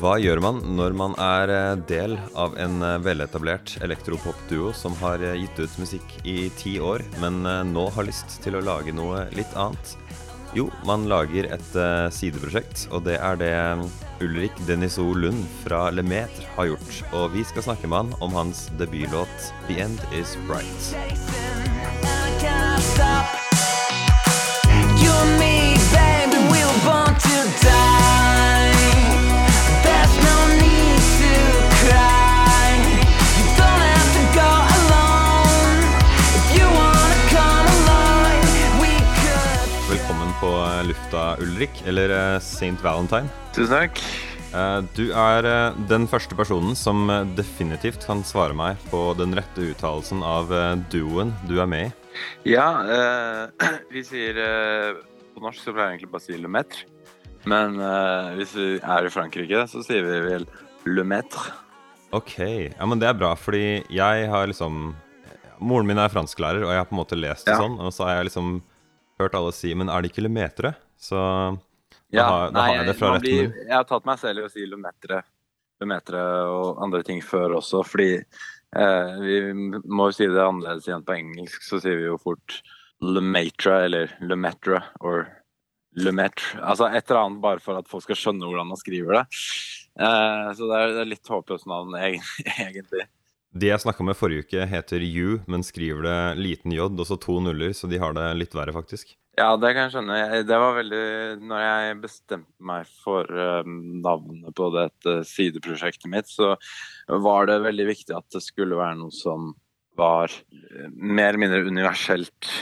Hva gjør man når man er eh, del av en eh, veletablert elektropop-duo som har eh, gitt ut musikk i ti år, men nå har lyst til å lage noe litt annet? Jo, man lager et sideprosjekt, og det er det Ulrik Deniso Lund fra Lemeter har gjort. Og vi skal snakke med han om hans debutlåt 'The End Is Bright'. You and me, baby, we were born to die. På eh, lufta, Ulrik, eller St. Valentine. Tusen takk. Eh, Du er eh, den første personen som eh, definitivt kan svare meg på den rette uttalelsen av eh, duoen du er med i. Ja, eh, vi sier eh, På norsk så pleier jeg egentlig bare å si le maître. Men eh, hvis vi er i Frankrike, så sier vi vel le maître. Ok, ja, men det er bra, fordi jeg har liksom Moren min er fransklærer, og jeg har på en måte lest det Ja. sånn, og så har jeg liksom hørt alle si Men er det ikke lemetere? Så da Ja, har, da har jeg det fra retten blir- Jeg har tatt meg selv i å si le maître, og andre ting før også, fordi eh, vi må jo si det annerledes igjen på engelsk, så sier vi jo fort Lumetra eller Lumetra or le. Altså et eller annet bare for at folk skal skjønne hvordan man skriver det. Eh, så det er, det er litt håpløst navn egentlig. De jeg snakka med forrige uke, heter You, men skriver det liten J og så to nuller, så de har det litt verre, faktisk. Ja, det kan jeg skjønne. Det var veldig Når jeg bestemte meg for eh, navnet på dette sideprosjektet mitt, så var det veldig viktig at det skulle være noe som var eh, mer eller mindre universelt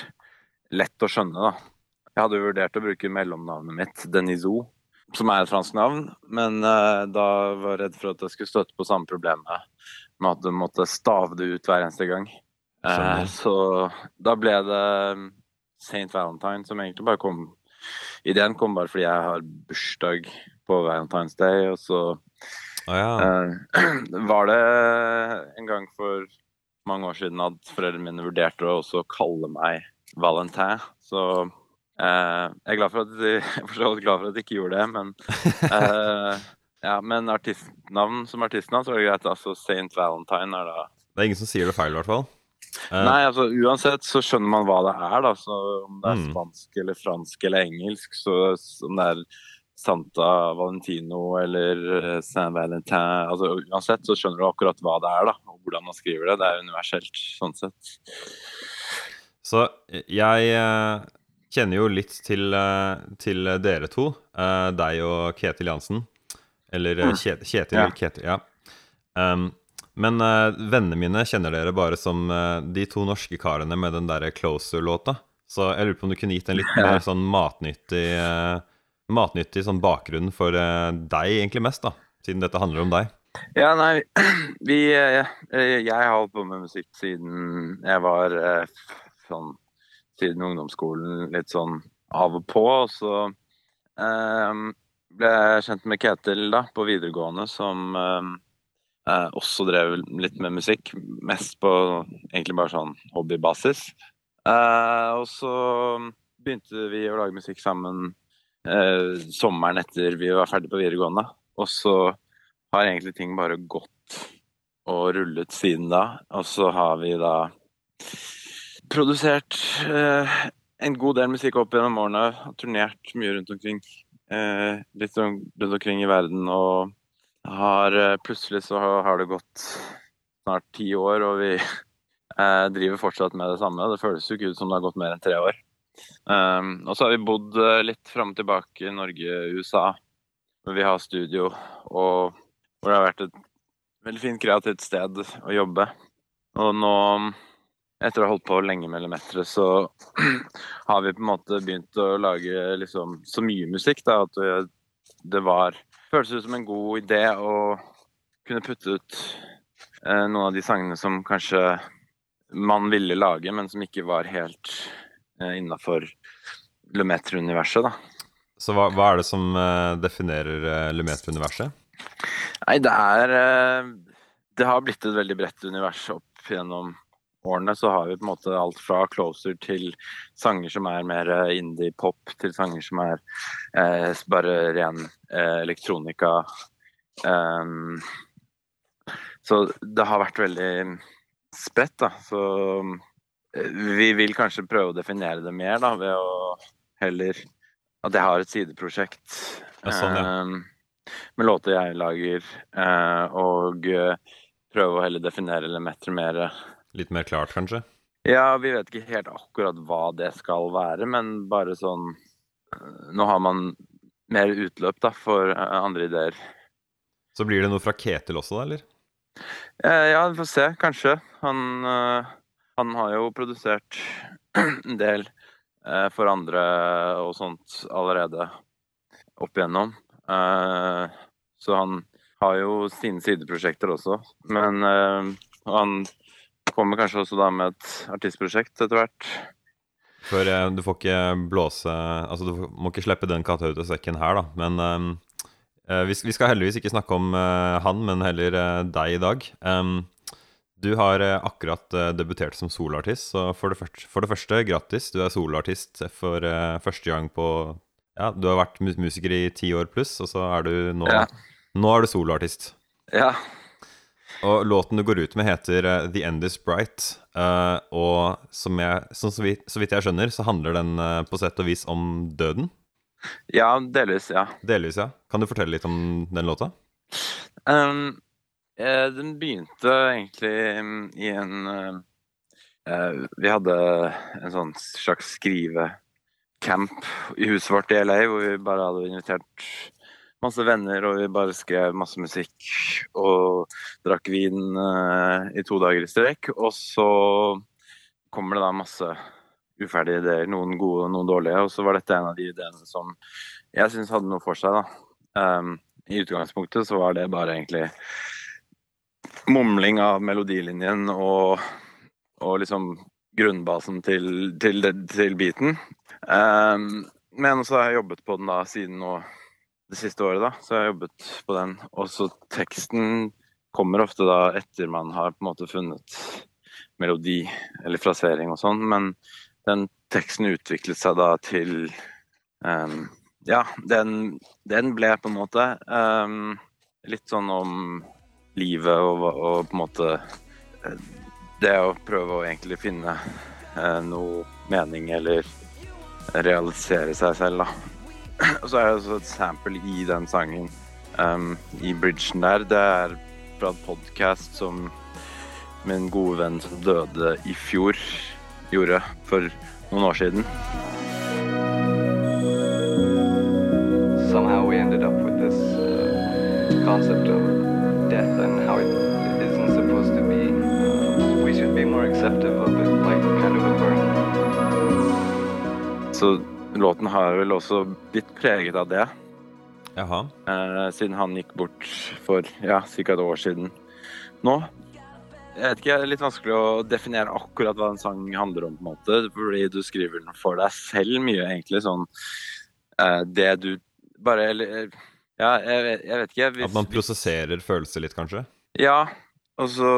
lett å skjønne, da. Jeg hadde jo vurdert å bruke mellomnavnet mitt, Denizo, som er et fransk navn, men eh, da var jeg redd for at jeg skulle støtte på samme problemet med at du måtte stave det ut hver eneste gang. Eh, så da ble det St. Valentine, som egentlig bare kom Ideen kom bare fordi jeg har bursdag på Valentine's Day, og så oh, ja. eh, var det en gang for mange år siden at foreldrene mine vurderte å også kalle meg Valentin. Så eh, jeg er glad for at de, jeg er glad for at de ikke gjorde det, men eh, ja, men artistnavn som artistnavn så er det greit. Altså St. Valentine er da Det er ingen som sier det feil, i hvert fall. Uh, Nei, altså uansett så skjønner man hva det er, da. Så om det er Mm. spansk eller fransk eller engelsk, så om det er Santa Valentino eller eh, Saint Valentin Altså uansett så skjønner du akkurat hva det er, da. Og hvordan man skriver det. Det er universelt sånn sett. Så jeg eh, kjenner jo litt til, til dere to. deg og Ketil Jansen. Eller mm. Kje- Kjetil Ja. Kjetil, ja. Um, men uh, vennene mine kjenner dere bare som uh, de to norske karene med den derre Closer-låta. Så jeg lurer på om du kunne gitt en litt mer sånn matnyttig uh, Matnyttig sånn bakgrunn for eh, deg, egentlig mest, da. Siden dette handler om deg. Ja, nei, vi eh, eh, Jeg har holdt på med musikk siden jeg var eh, sånn Siden ungdomsskolen, litt sånn av og på. Og så eh, ble kjent med Ketil da, på videregående, som eh, eh, også drev litt med musikk. Mest på egentlig bare sånn hobbybasis. Eh, og så begynte vi å lage musikk sammen eh, sommeren etter vi var ferdig på videregående. Og så har egentlig ting bare gått og rullet siden da. Og så har vi da produsert eh, en god del musikk opp gjennom årene. Turnert mye rundt omkring. Eh, litt sånn rundt omkring i verden. Og har eh, plutselig så har, det gått snart ti år, og vi eh, driver fortsatt med det samme. Det føles jo ikke ut som det har gått mer enn tre år. Og så har vi bodd litt fram og tilbake i Norge, USA, hvor vi har studio, og hvor det har vært et veldig fint kreativt sted å jobbe. Og nå, etter å ha holdt på lenge med Lemetre, så har vi på en måte begynt å lage liksom så mye musikk da, at det, var Føltes ut som en god idé å kunne putte ut eh, noen av de sangene som kanskje man ville lage, men som ikke var helt eh, innafor Lemetre-universet, da. Så hva, hva er det som eh, definerer eh, Lemetre-universet? Nei, det er eh, Det har blitt et veldig bredt univers opp gjennom årene så har vi på en måte alt fra Closer til sanger som er mer eh, indie-pop, til sanger som er eh, bare ren eh, elektronika. Um, så det har vært veldig spredt, da. Så eh, vi vil kanskje prøve å definere det mer, da, ved å heller At jeg har et sideprosjekt Ja, sånn, ja. Um, med låter jeg lager, uh, og uh, prøve å heller definere elementer mer Litt mer klart, kanskje? ja, vi vet ikke helt akkurat hva det skal være, men bare sånn øh, Nå har man mer utløp da, for øh, andre ideer. Så blir det noe fra Ketil også, da, eller? Eh, ja, vi får se, kanskje. Han, han har jo produsert en del eh, for andre og sånt allerede opp igjennom. Eh, så han har jo sine sideprosjekter også. Men eh, han kommer kanskje også da med et artistprosjekt etter hvert. For eh, du får ikke blåse Altså, du må ikke slippe den katta ut av sekken her, da. Men ehm, eh, vi, vi skal heldigvis ikke snakke om eh, han, men heller eh, deg i dag. Um, du har eh, akkurat eh, debutert som soloartist, så for det, første, for det første, grattis. Du er soloartist for eh, første gang på Ja, du har vært musiker i ti år pluss, og så er du nå Ja. Nå er du soloartist. Ja, Og låten du går ut med, heter uh, The End Is Bright. Uh, og som jeg, som så, vidt, så vidt jeg skjønner, så handler den uh, på sett og vis om døden. ja delvis, ja. Delvis, ja. Kan du fortelle litt om den låta? Um, eh, den begynte egentlig mm, i en uh, Vi hadde en sånn slags skrivecamp i huset vårt i LA, hvor vi bare hadde invitert masse venner, og vi bare skrev masse musikk og drakk vin uh, i to dager i strekk. Og så kommer det da masse uferdige ideer, noen gode og noen dårlige, og så var dette en av de ideene som jeg syns hadde noe for seg, da. Um, I utgangspunktet så var det bare egentlig mumling av melodilinjen og, og liksom grunnbasen til, til, til beaten. Um, men så har jeg jobbet på den da siden nå det siste året, da. Så jeg har jobbet på den. Og så teksten kommer ofte da etter man har på en måte funnet melodi eller frasering og sånn, men den teksten utviklet seg da til um, Ja, den, den ble på en måte um, litt sånn om livet og, og på en måte eh, det å prøve å egentlig finne uh, noe mening eller realisere seg selv, da. Og så er det også et sample i den sangen, um, i bridgen der. Det er fra et podcast som min gode venn som døde i fjor, gjorde for noen år siden. somehow we ended up with this uh, concept of death and how it isn't supposed to be. Uh, we should be more accepting of it, like kind of a burn. Så låten har vel også blitt preget av det. Jaha. eh, siden han gikk bort for ja, ca. et år siden nå. Jeg vet ikke, Det er litt vanskelig å definere akkurat hva en sang handler om, på en måte, fordi du skriver den for deg selv mye, egentlig. Sånn eh, det du bare Eller Ja, jeg, vet- jeg vet ikke. At man prosesserer følelser litt, kanskje? Ja, og så,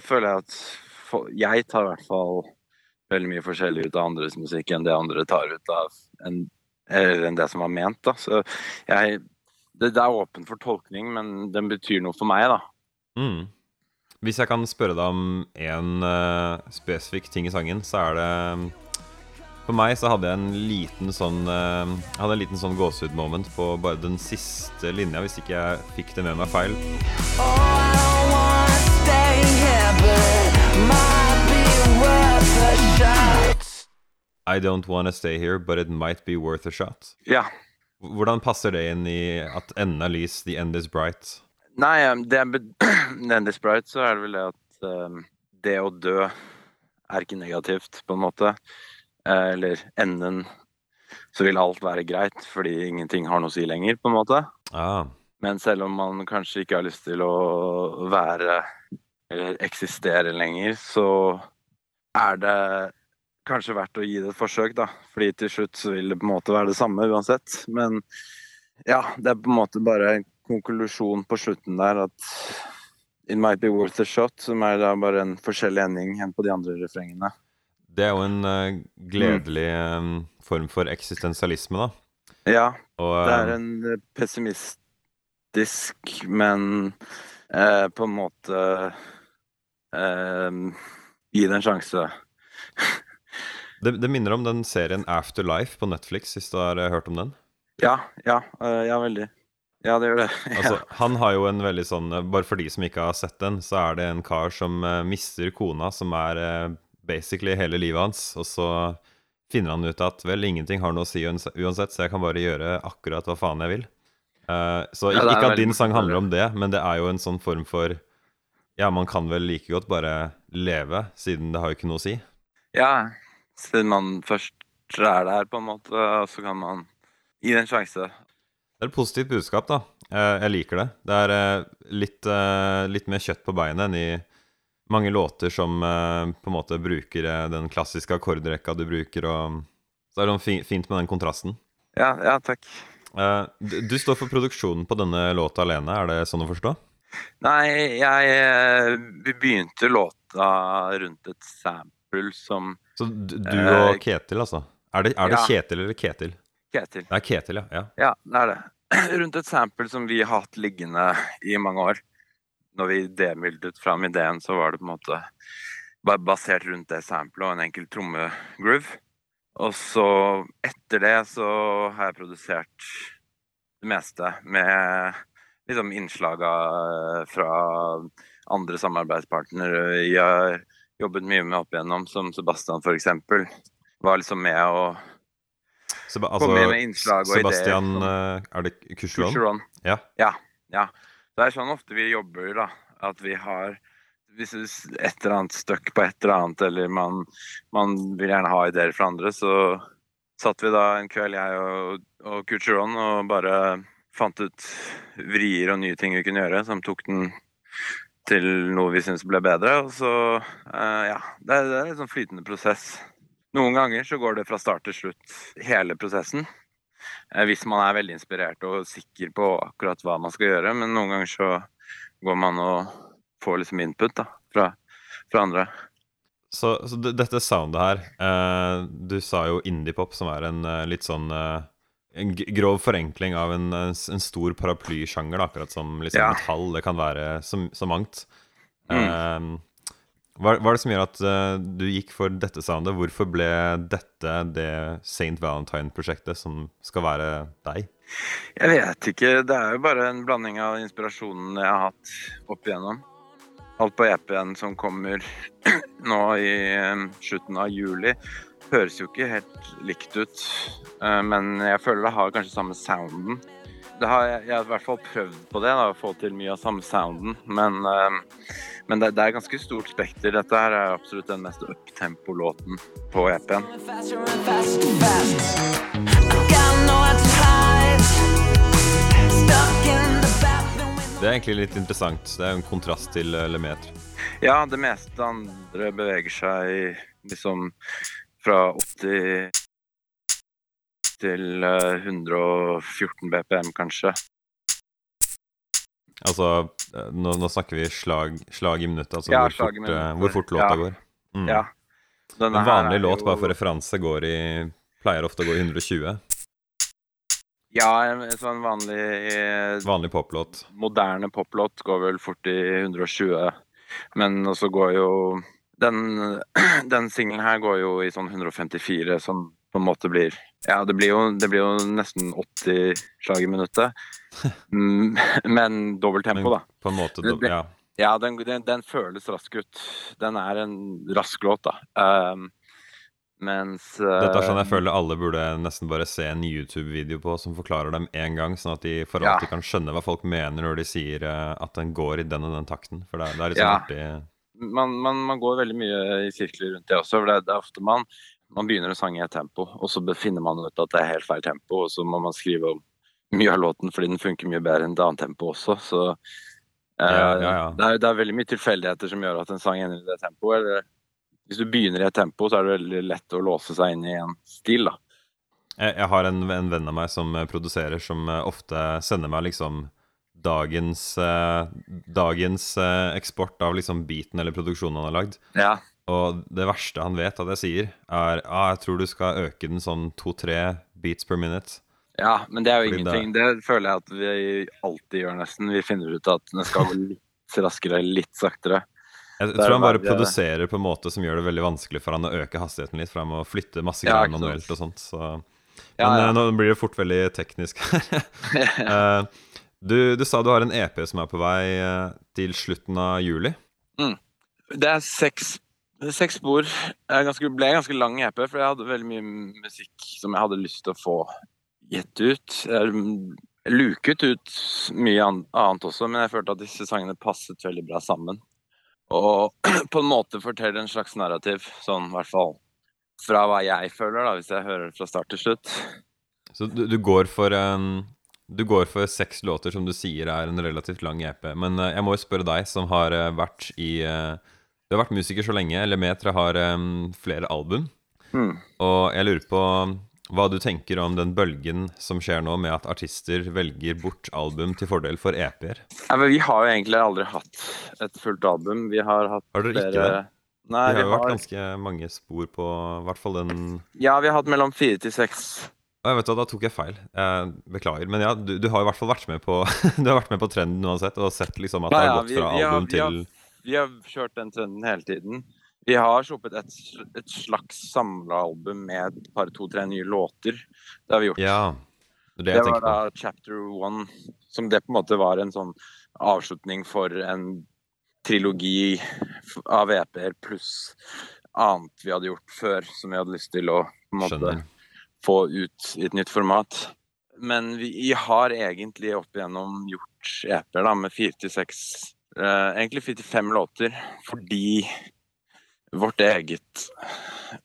føler jeg at for, jeg tar i hvert fall veldig mye forskjellig ut av andres musikk enn det andre tar ut av en, eller enn det som var ment. da. Så jeg, det, det er åpent for tolkning, men den betyr noe for meg, da. Mm. Hvis jeg kan spørre deg om en uh, spesifikk ting i sangen, så er det For meg så hadde jeg en liten sånn uh, Jeg hadde en liten sånn gåsehud-moment på bare den siste linja, hvis ikke jeg fikk det med meg feil. Oh, I don't wanna stay here, but it I don't wanna stay here, but it might be worth a shot. Ja. Hvordan passer det inn i at enden er lys, the end is bright? Nei, um, det er the end is bright, så er det vel det at um, det å dø er ikke negativt, på en måte. Eh, eller enden så vil alt være greit, fordi ingenting har noe å si lenger, på en måte. Ah, Men selv om man kanskje ikke har lyst til å være eller eksistere lenger, så er det kanskje verdt å gi det et forsøk, da. Fordi til slutt så vil det på en måte være det samme uansett. Men ja, det er på en måte bare en konklusjon på slutten der at It Might Be Worth a Shot, som er da bare en forskjellig ending enn på de andre refrengene. Det er jo en uh, gledelig mm. form for eksistensialisme, da. Ja, Og det er eh, en pessimistisk, men uh, på en måte uh, Gi det en sjanse. det, det minner om den serien Afterlife på Netflix, hvis du har eh, hørt om den. Ja, ja, eh, ja, veldig. Ja, det gjør det. Altså, han har jo en veldig sånn eh, Bare for de som ikke har sett den, så er det en kar som mister kona, som er basically hele livet hans, og så finner han ut at vel, ingenting har noe å si uansett, så jeg kan bare gjøre akkurat hva faen jeg vil. Uh, så Ja, ikke, at din sang handler om det, men det er jo en sånn form for Ja, man kan vel like godt bare leve, siden det har jo ikke noe å si. Ja, siden man først er der, på en måte, og så kan man gi det en sjanse. Det er et positivt budskap, da. Eh, Jeg liker det. Det er eh, litt, eh, litt mer kjøtt på beinet enn i mange låter som på en måte bruker den klassiske akkordrekka du bruker, og så er det fint med den kontrasten. Ja, ja, takk. Du, står for produksjonen på denne låta alene, er det sånn å forstå? Nei, jeg begynte låta rundt et sample som Så du, Eh, og Ketil, altså? Er det, er det ja. Kjetil eller Ketil? Ketil. Det er Ketil, ja. ja. Ja, det er det. Rundt et sample som vi har hatt liggende i mange år. Når vi demyldet fram ideen, så var det på en måte basert rundt det samplet og en enkel trommegroove. Og så etter det så har jeg produsert det meste med liksom innslaga fra andre samarbeidspartnere Jeg jobbet mye med opp igjennom, som Sebastian eksempel. Var liksom med og Seba, Kommer med innslag og ideer Sebastian eh, Er det? Coucheron. Ja. ja. Ja. Det er sånn ofte vi jobber, da. At vi har hvis et eller annet støkk på et eller annet, eller man, man vil gjerne ha ideer fra andre, så satt vi da en kveld, jeg og, og Coucheron, og bare fant ut vrier og nye ting vi kunne gjøre, som tok den til noe vi syns ble bedre. Og så, uh, ja. Det er, det er en sånn flytende prosess. Noen ganger så går det fra start til slutt, hele prosessen. Uh, Hvis man er veldig inspirert og sikker på akkurat hva man skal gjøre. Men noen ganger så går man og får liksom input da, fra, fra andre. Så, så dette soundet her uh, Du sa jo indiepop, som er en litt sånn En grov forenkling av en, en, stor paraplysjanger, akkurat som liksom Ja. metall. Det kan være så, så mangt. Mm. Uh, hva, hva er det som gjør at uh, du gikk for dette soundet? Hvorfor ble dette det St. Valentine-prosjektet som skal være deg? Jeg vet ikke. Det er jo bare en blanding av inspirasjonen jeg har hatt opp igjennom. Alt på EP-en som kommer nå i eh, slutten av juli, høres jo ikke helt likt ut. Eh, Men jeg føler det har kanskje samme sounden. Det har, jeg, har i hvert fall prøvd på det, da, å få til mye av samme sounden. Men, eh, men det, det er ganske stort spekter. Dette her er absolutt den mest uptempo-låten på EP-en. Det er egentlig litt interessant. Det er en kontrast til Lemaitre. Ja, det meste andre beveger seg liksom fra 80 til eh, 114 BPM, kanskje. Altså, eh, nå, nå snakker vi slag, slag i minuttet, altså Ja, hvor, fort, eh, minuttet. hvor fort låta Ja. går. Mm. Ja. En vanlig låt, jo- bare for referanse, går i pleier ofte å gå i 120. Ja, en en sånn vanlig eh, Vanlig poplåt. moderne poplåt går vel fort i 120. Men også går jo Den, den singelen her går jo i sånn 154, som på en måte blir Ja, det blir jo, det blir jo nesten 80 slag i minuttet. Mm, Men dobbelt tempo, da. På en måte, ja. Ja, den, den, den føles rask ut. Den er en rask låt, da. Um, mens Dette er sånn jeg eh, føler alle burde nesten bare se en YouTube-video på som forklarer dem én gang, sånn at de for Ja. alltid kan skjønne hva folk mener når de sier eh, at den går i den og den takten. For det det er litt sånn Ja. artig man, man, man går veldig mye i sirkler rundt det også. for Det, det er ofte man, man begynner å sange i et tempo, og så befinner man ut at det er helt feil tempo, og så må man skrive om mye av låten fordi den funker mye bedre enn et annet tempo også. Så eh, Ja, ja, ja. Det, er, det er veldig mye tilfeldigheter som gjør at en sang ender i det tempoet. Eller, hvis du begynner i et tempo, så er det veldig lett å låse seg inn i en stil. da. Jeg, jeg har en, en venn av meg som produserer, som eh, ofte sender meg liksom dagens, eh, dagens eh, eksport av liksom beaten eller produksjonen han har lagd. Ja. Og det verste han vet at jeg sier, er ah, jeg tror du skal øke den sånn to-tre beats per minute. ja, men det er jo Fordi ingenting. Det føler jeg at vi alltid gjør, nesten. Vi finner ut at den skal gå litt raskere, litt saktere. Jeg tror han bare produserer på en måte som gjør det veldig vanskelig for han å øke hastigheten litt, for han må flytte masse greier manuelt og sånt. Så. Men ja. ja. nå blir det fort veldig teknisk her. Du, du sa du har en EP som er på vei eh, til slutten av juli. Det er seks, seks spor. Det ganske, ble en ganske lang EP, for jeg hadde veldig mye musikk som jeg hadde lyst til å få gitt ut. Jeg jeg luket ut mye annet også, men jeg følte at disse sangene passet veldig bra sammen. Og på en måte forteller en slags narrativ, sånn i hvert fall fra hva jeg føler, da, hvis jeg hører det fra start til slutt. Så du, du går for em, Du går for seks låter som du sier er en relativt lang EP. Men eh, jeg må jo spørre deg, som har eh, vært i eh, Du har vært musiker så lenge. Lemetre har flere album. Mm. Og jeg lurer på hva du tenker om den bølgen som skjer nå, med at artister velger bort album til fordel for EP-er. Ja, vi har jo egentlig aldri hatt et fullt album. Vi har hatt Har dere ikke flere det? Nei, Det har jo vært har ganske mange spor på i hvert fall den Ja, vi har hatt mellom fire til seks. Jeg vet Da tok jeg feil. Jeg beklager. Men ja, du, du har i hvert fall vært med på Du har vært med på trenden uansett, og sett liksom at det har gått vi- fra vi har- album vi har- til Vi har kjørt den trenden hele tiden. Vi har sluppet et, et slags samlealbum med et par, to, tre nye låter. Det har vi gjort. Ja. Det det det var da på. chapter one, som det på en måte var en sånn avslutning for en trilogi av EP-er pluss annet vi hadde gjort før, som vi hadde lyst til å på en måte Skjønner. Få ut i et nytt format. Men vi har egentlig opp igjennom gjort EP-er da, med fire til seks eh, Egentlig fire til fem låter, fordi vårt eget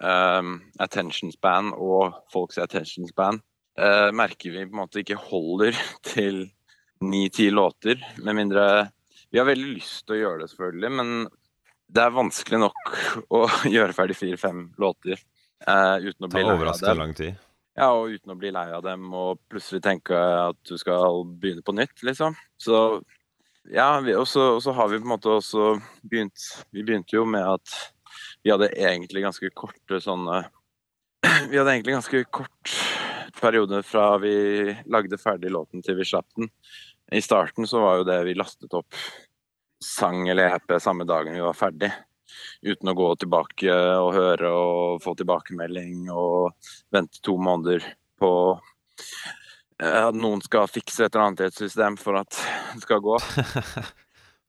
eh, attention span og folks attention span eh, merker vi på en måte ikke holder til ni-ti låter, med mindre Vi har veldig lyst til å gjøre det, selvfølgelig, men det er vanskelig nok å gjøre ferdig fire-fem låter eh, uten å bli lei av overraskende lang tid. Ja, og uten å bli lei av dem og plutselig tenke at du skal begynne på nytt, liksom. Så ja, og så har vi på en måte også begynt Vi begynte jo med at vi hadde egentlig ganske korte sånne Vi hadde egentlig ganske kort periode fra vi lagde ferdig låten til vi slapp den. I starten så var jo det vi lastet opp sang eller EP samme dagen vi var ferdig. Uten å gå tilbake og høre og få tilbakemelding og vente to måneder på eh, at noen skal fikse et eller annet i et system for at det skal gå.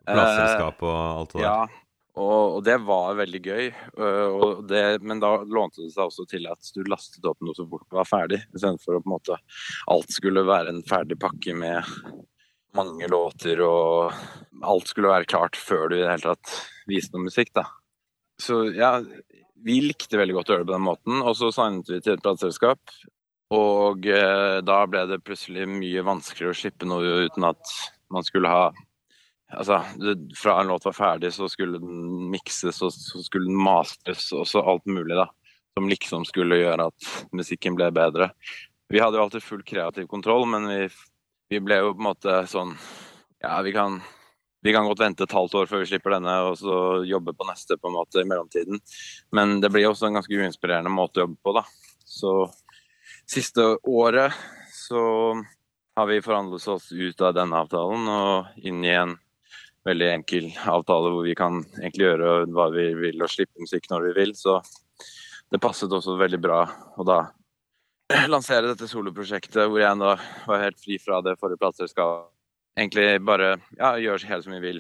Plateselskap og alt det der. Ja, og, og det var veldig gøy. Og det, men da lånte det seg også til at du lastet opp noe så fort det var ferdig, istedenfor måte alt skulle være en ferdig pakke med mange låter og alt skulle være klart før du i det hele tatt viste noe musikk, da. Så ja, vi likte veldig godt å gjøre det på den måten, og så signet vi til et plateselskap. Og eh, da ble det plutselig mye vanskeligere å slippe noe uten at man skulle ha Altså, det, fra en låt var ferdig, så skulle den mikses, og så skulle den mastres, og så alt mulig, da. Som liksom skulle gjøre at musikken ble bedre. Vi hadde jo alltid full kreativ kontroll, men vi, vi ble jo på en måte sånn Ja, vi kan, vi kan godt vente et halvt år før vi slipper denne, og så jobbe på neste på en måte i mellomtiden. Men det blir også en ganske uinspirerende måte å jobbe på, da. Så siste året så har vi forhandlet oss ut av denne avtalen og inn i en veldig enkel avtale hvor vi kan egentlig gjøre hva vi vil og slippe musikk når vi vil. Så det passet også veldig bra Og da lansere dette soloprosjektet hvor jeg da var helt fri fra det forrige plateselskapet. Egentlig bare ja, gjøre helt som vi vil.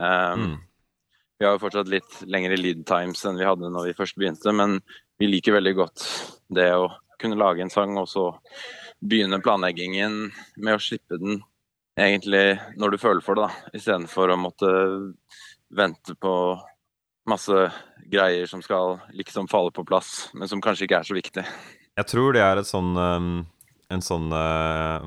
Um, Mm. Vi har jo fortsatt litt lengre lead times enn vi hadde når vi først begynte, men vi liker veldig godt det å kunne lage en sang og så begynne planleggingen med å slippe den egentlig når du føler for det, da, istedenfor å måtte vente på masse greier som skal liksom falle på plass, men som kanskje ikke er så viktig. Jeg tror det er et sånn um, En sånn uh,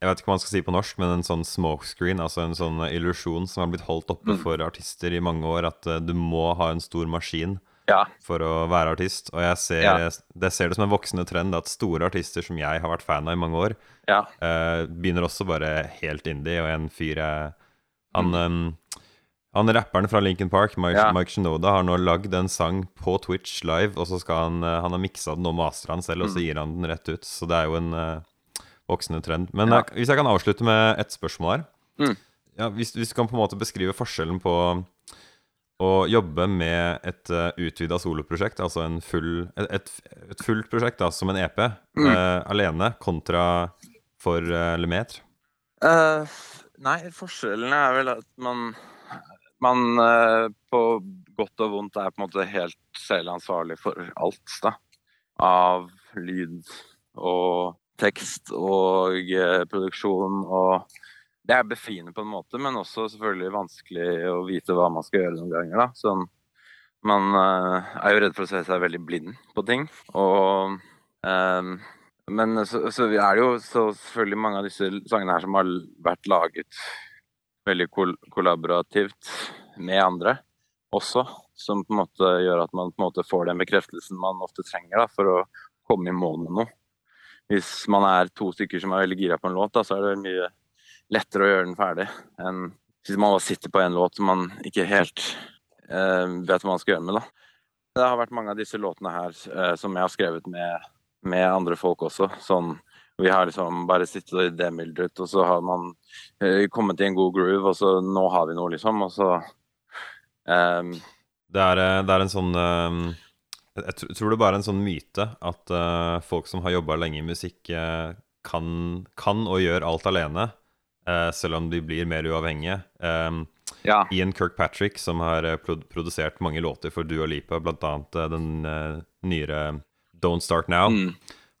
Jeg vet ikke hva man skal si på norsk, men en sånn smokescreen, altså en sånn uh, illusjon som har blitt holdt oppe Mm. for artister i mange år, at uh, du må ha en stor maskin Ja. for å være artist. Og jeg ser, Ja. det ser det som en voksende trend at store artister som jeg har vært fan av i mange år, Ja. uh, begynner også bare helt indie. Og en fyr jeg Han, Mm. eh, han rapperen fra Lincoln Park, Mike, Ja. Mike Shinoda, har nå lagd en sang på Twitch live, og så skal han eh, Han har miksa den og master den selv, og Mm. så gir han den rett ut. Så det er jo en uh, voksende trend. Men Ja. eh, hvis jeg kan avslutte med et spørsmål her Mm. ja, hvis, hvis du kan på en måte beskrive forskjellen på å jobbe med et uh, utvida soloprosjekt, altså en full, et, et fullt prosjekt da, som en EP, Mm. uh, alene, kontra for uh, Lemaitre? Uh, nei, forskjellen er vel at man man eh, på godt og vondt er på en måte helt selv ansvarlig for alt, da. Av lyd og tekst og eh, produksjon og Det er befriende på en måte, men også selvfølgelig vanskelig å vite hva man skal gjøre noen ganger, da. Sånn man eh, er jo redd for å se seg veldig blind på ting. Og um, men så, så er det jo selvfølgelig mange av disse sangene her som har vært laget veldig kol kollaborativt med andre også. Som på en måte gjør at man på en måte får den bekreftelsen man ofte trenger da, for å komme i mål med noe. Hvis man er to stykker som er veldig gira på en låt, da, så er det mye lettere å gjøre den ferdig enn hvis man bare sitter på en låt som man ikke helt eh, vet hva man skal gjøre med. da. Det har vært mange av disse låtene her eh, som jeg har skrevet med, med andre folk også. Sånn, vi har liksom bare sittet og demildret, og så har man eh, kommet i en god groove, og så nå har vi noe, liksom. Og så um. Det er, eh, det er en sånn eh, Jeg tror det bare er en sånn myte at eh, folk som har jobba lenge i musikk, kan, kan og gjør alt alene, selv om de blir mer uavhengige. Um, Ja. Ian Kirkpatrick, som har produsert mange låter for Dua Lipa, bl.a. den nyere Don't Start Now. Mm.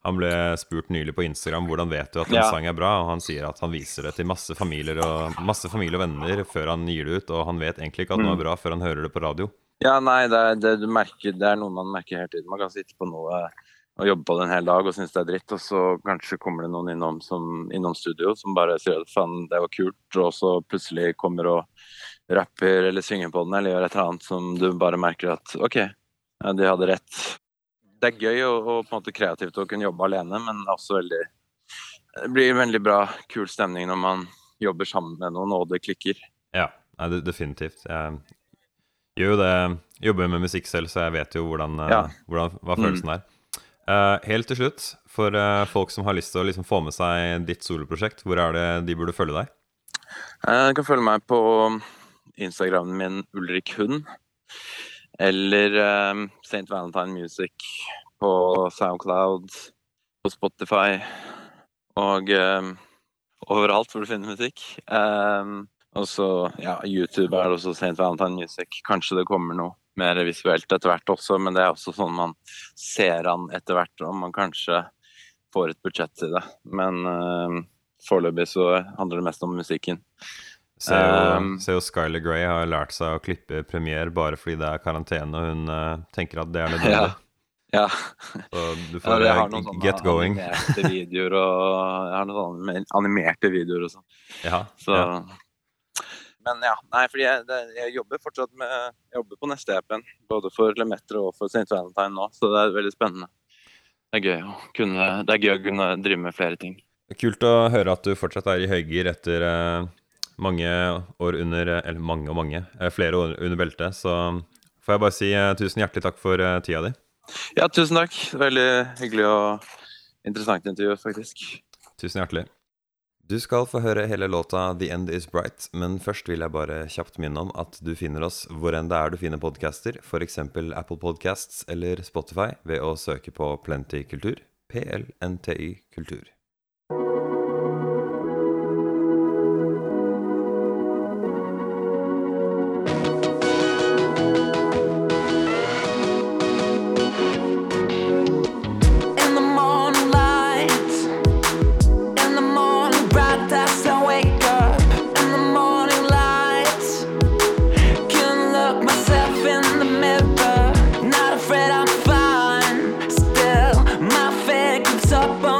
Han ble spurt nylig på Instagram hvordan vet du at en Ja. sang er bra, og han sier at han viser det til masse familier og masse familie og venner før han gir det ut, og han vet egentlig ikke at noe er var bra før han hører det på radio. Ja, nei, det er, det, du merker, det er noe man merker hele tiden. Man kan sitte på noe og jobbe på det en hel dag og synes det er dritt, og så kanskje kommer det noen innom, som, innom studio som bare sier at faen, det var kult, og så plutselig kommer og rapper eller synger på den eller gjør et eller annet som du bare merker at OK, de hadde rett. Det er gøy og, og på en måte kreativt å kunne jobbe alene, men også veldig Det blir veldig bra, kul stemning når man jobber sammen med noen og det klikker. Ja, det, definitivt. Jeg gjør jo det, jobber med musikk selv, så jeg vet jo hvordan, eh, Ja. hvordan, hva Mm. følelsen er. Uh, helt til slutt, for uh, folk som har lyst til å liksom få med seg ditt soloprosjekt, hvor er det de burde følge deg? Du kan følge meg på Instagramen min Ulrik Hund. Eller um, St. Valentine Music på Soundcloud, på Spotify og um, overalt hvor du finner musikk. Um, og så ja, YouTube er det også St. Valentine Music. Kanskje det kommer noe mer visuelt etter hvert også, men det er også sånn man ser an etter hvert, om man kanskje får et budsjett til det. Men um, foreløpig så handler det mest om musikken. Ser jo, Um, ser jo Skyler Grey har lært seg å klippe premier bare fordi det er karantene, og hun uh, tenker at det er nødvendig. Ja. Så du Ja, får jeg eh, noen get going. animerte videoer og jeg har noen sånne animerte videoer og sånn. Ja, Så ja. Men ja, nei, fordi jeg, det, jeg jobber fortsatt med Jeg jobber på neste EP-en. Både for Lemetro og for St. Valentine nå, så det er veldig spennende. Det er gøy å kunne, det er gøy å kunne drive med flere ting. Kult å høre at du fortsatt er i høygir etter eh, mange år under eh, Eller mange og mange. eh, flere år under beltet. Så får jeg bare si eh, tusen hjertelig takk for tida di. Ja, tusen takk. Veldig hyggelig og interessant intervju, faktisk. Tusen hjertelig. Du skal få høre hele låta 'The End Is Bright', men først vil jeg bare kjapt minne om at du finner oss hvor enn det er du finner podcaster, f.eks. Apple Podcasts eller Spotify, ved å søke på Plenty Kultur. PLNTY Kultur. Up on